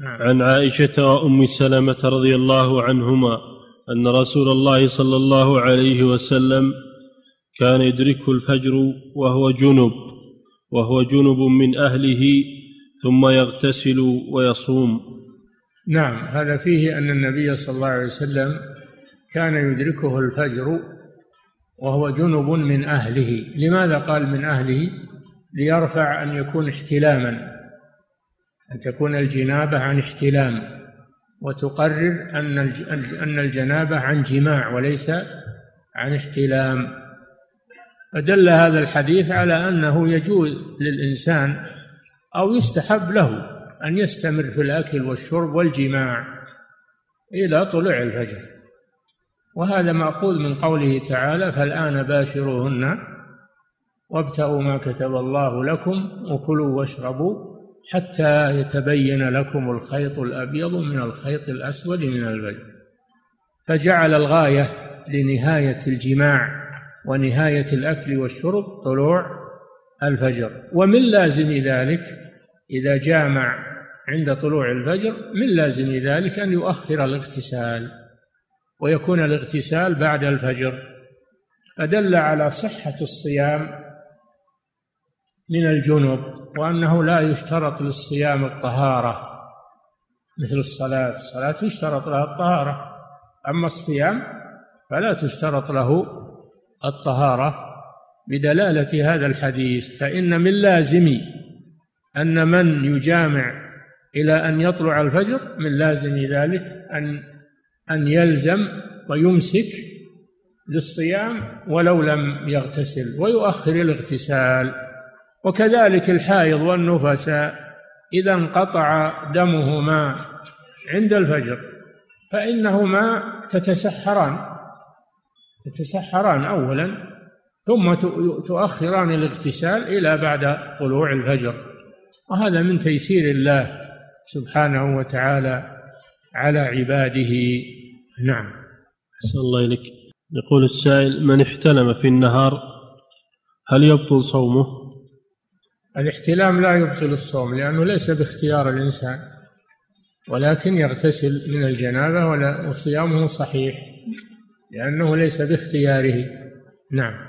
نعم. عن عائشة وأم سلمة رضي الله عنهما أن رسول الله صلى الله عليه وسلم كان يدركه الفجر وهو جنب وهو جنب من أهله ثم يغتسل ويصوم. نعم هذا فيه أن النبي صلى الله عليه وسلم كان يدركه الفجر وهو جنب من أهله. لماذا قال من أهله؟ ليرفع أن يكون احتلاما. أن تكون الجنابة عن احتلام وتقرر أن أن الجنابة عن جماع وليس عن احتلام. فدل هذا الحديث على أنه يجوز للإنسان أو يستحب له أن يستمر في الأكل والشرب والجماع إلى طلوع الفجر. وهذا مأخوذ من قوله تعالى فالآن باشروهن وابتغوا ما كتب الله لكم وكلوا واشربوا حتى يتبين لكم الخيط الأبيض من الخيط الأسود من الفجر فجعل الغاية لنهاية الجماع ونهاية الأكل والشرب طلوع الفجر. ومن لازم ذلك إذا جامع عند طلوع الفجر من لازم ذلك أن يؤخر الاغتسال ويكون الاغتسال بعد الفجر. فدل على صحة الصيام من الجنب وأنه لا يشترط للصيام الطهارة مثل الصلاة. الصلاة يشترط لها الطهارة أما الصيام فلا تشترط له الطهارة بدلالة هذا الحديث. فإن من لازم أن من يجامع إلى أن يطلع الفجر من لازم ذلك أن أن يلزم ويمسك للصيام ولو لم يغتسل ويؤخر الاغتسال. وكذلك الحائض والنفساء إذا انقطع دمهما عند الفجر فإنهما تتسحران تتسحران أولا ثم تؤخران الاغتسال إلى بعد طلوع الفجر. وهذا من تيسير الله سبحانه وتعالى على عباده. نعم. أحسن الله إليك. يقول السائل من احتلم في النهار هل يبطل صومه؟ الاحتلام لا يبطل الصوم لأنه ليس باختيار الإنسان ولكن يغتسل من الجنابة وصيامه صحيح لأنه ليس باختياره. نعم.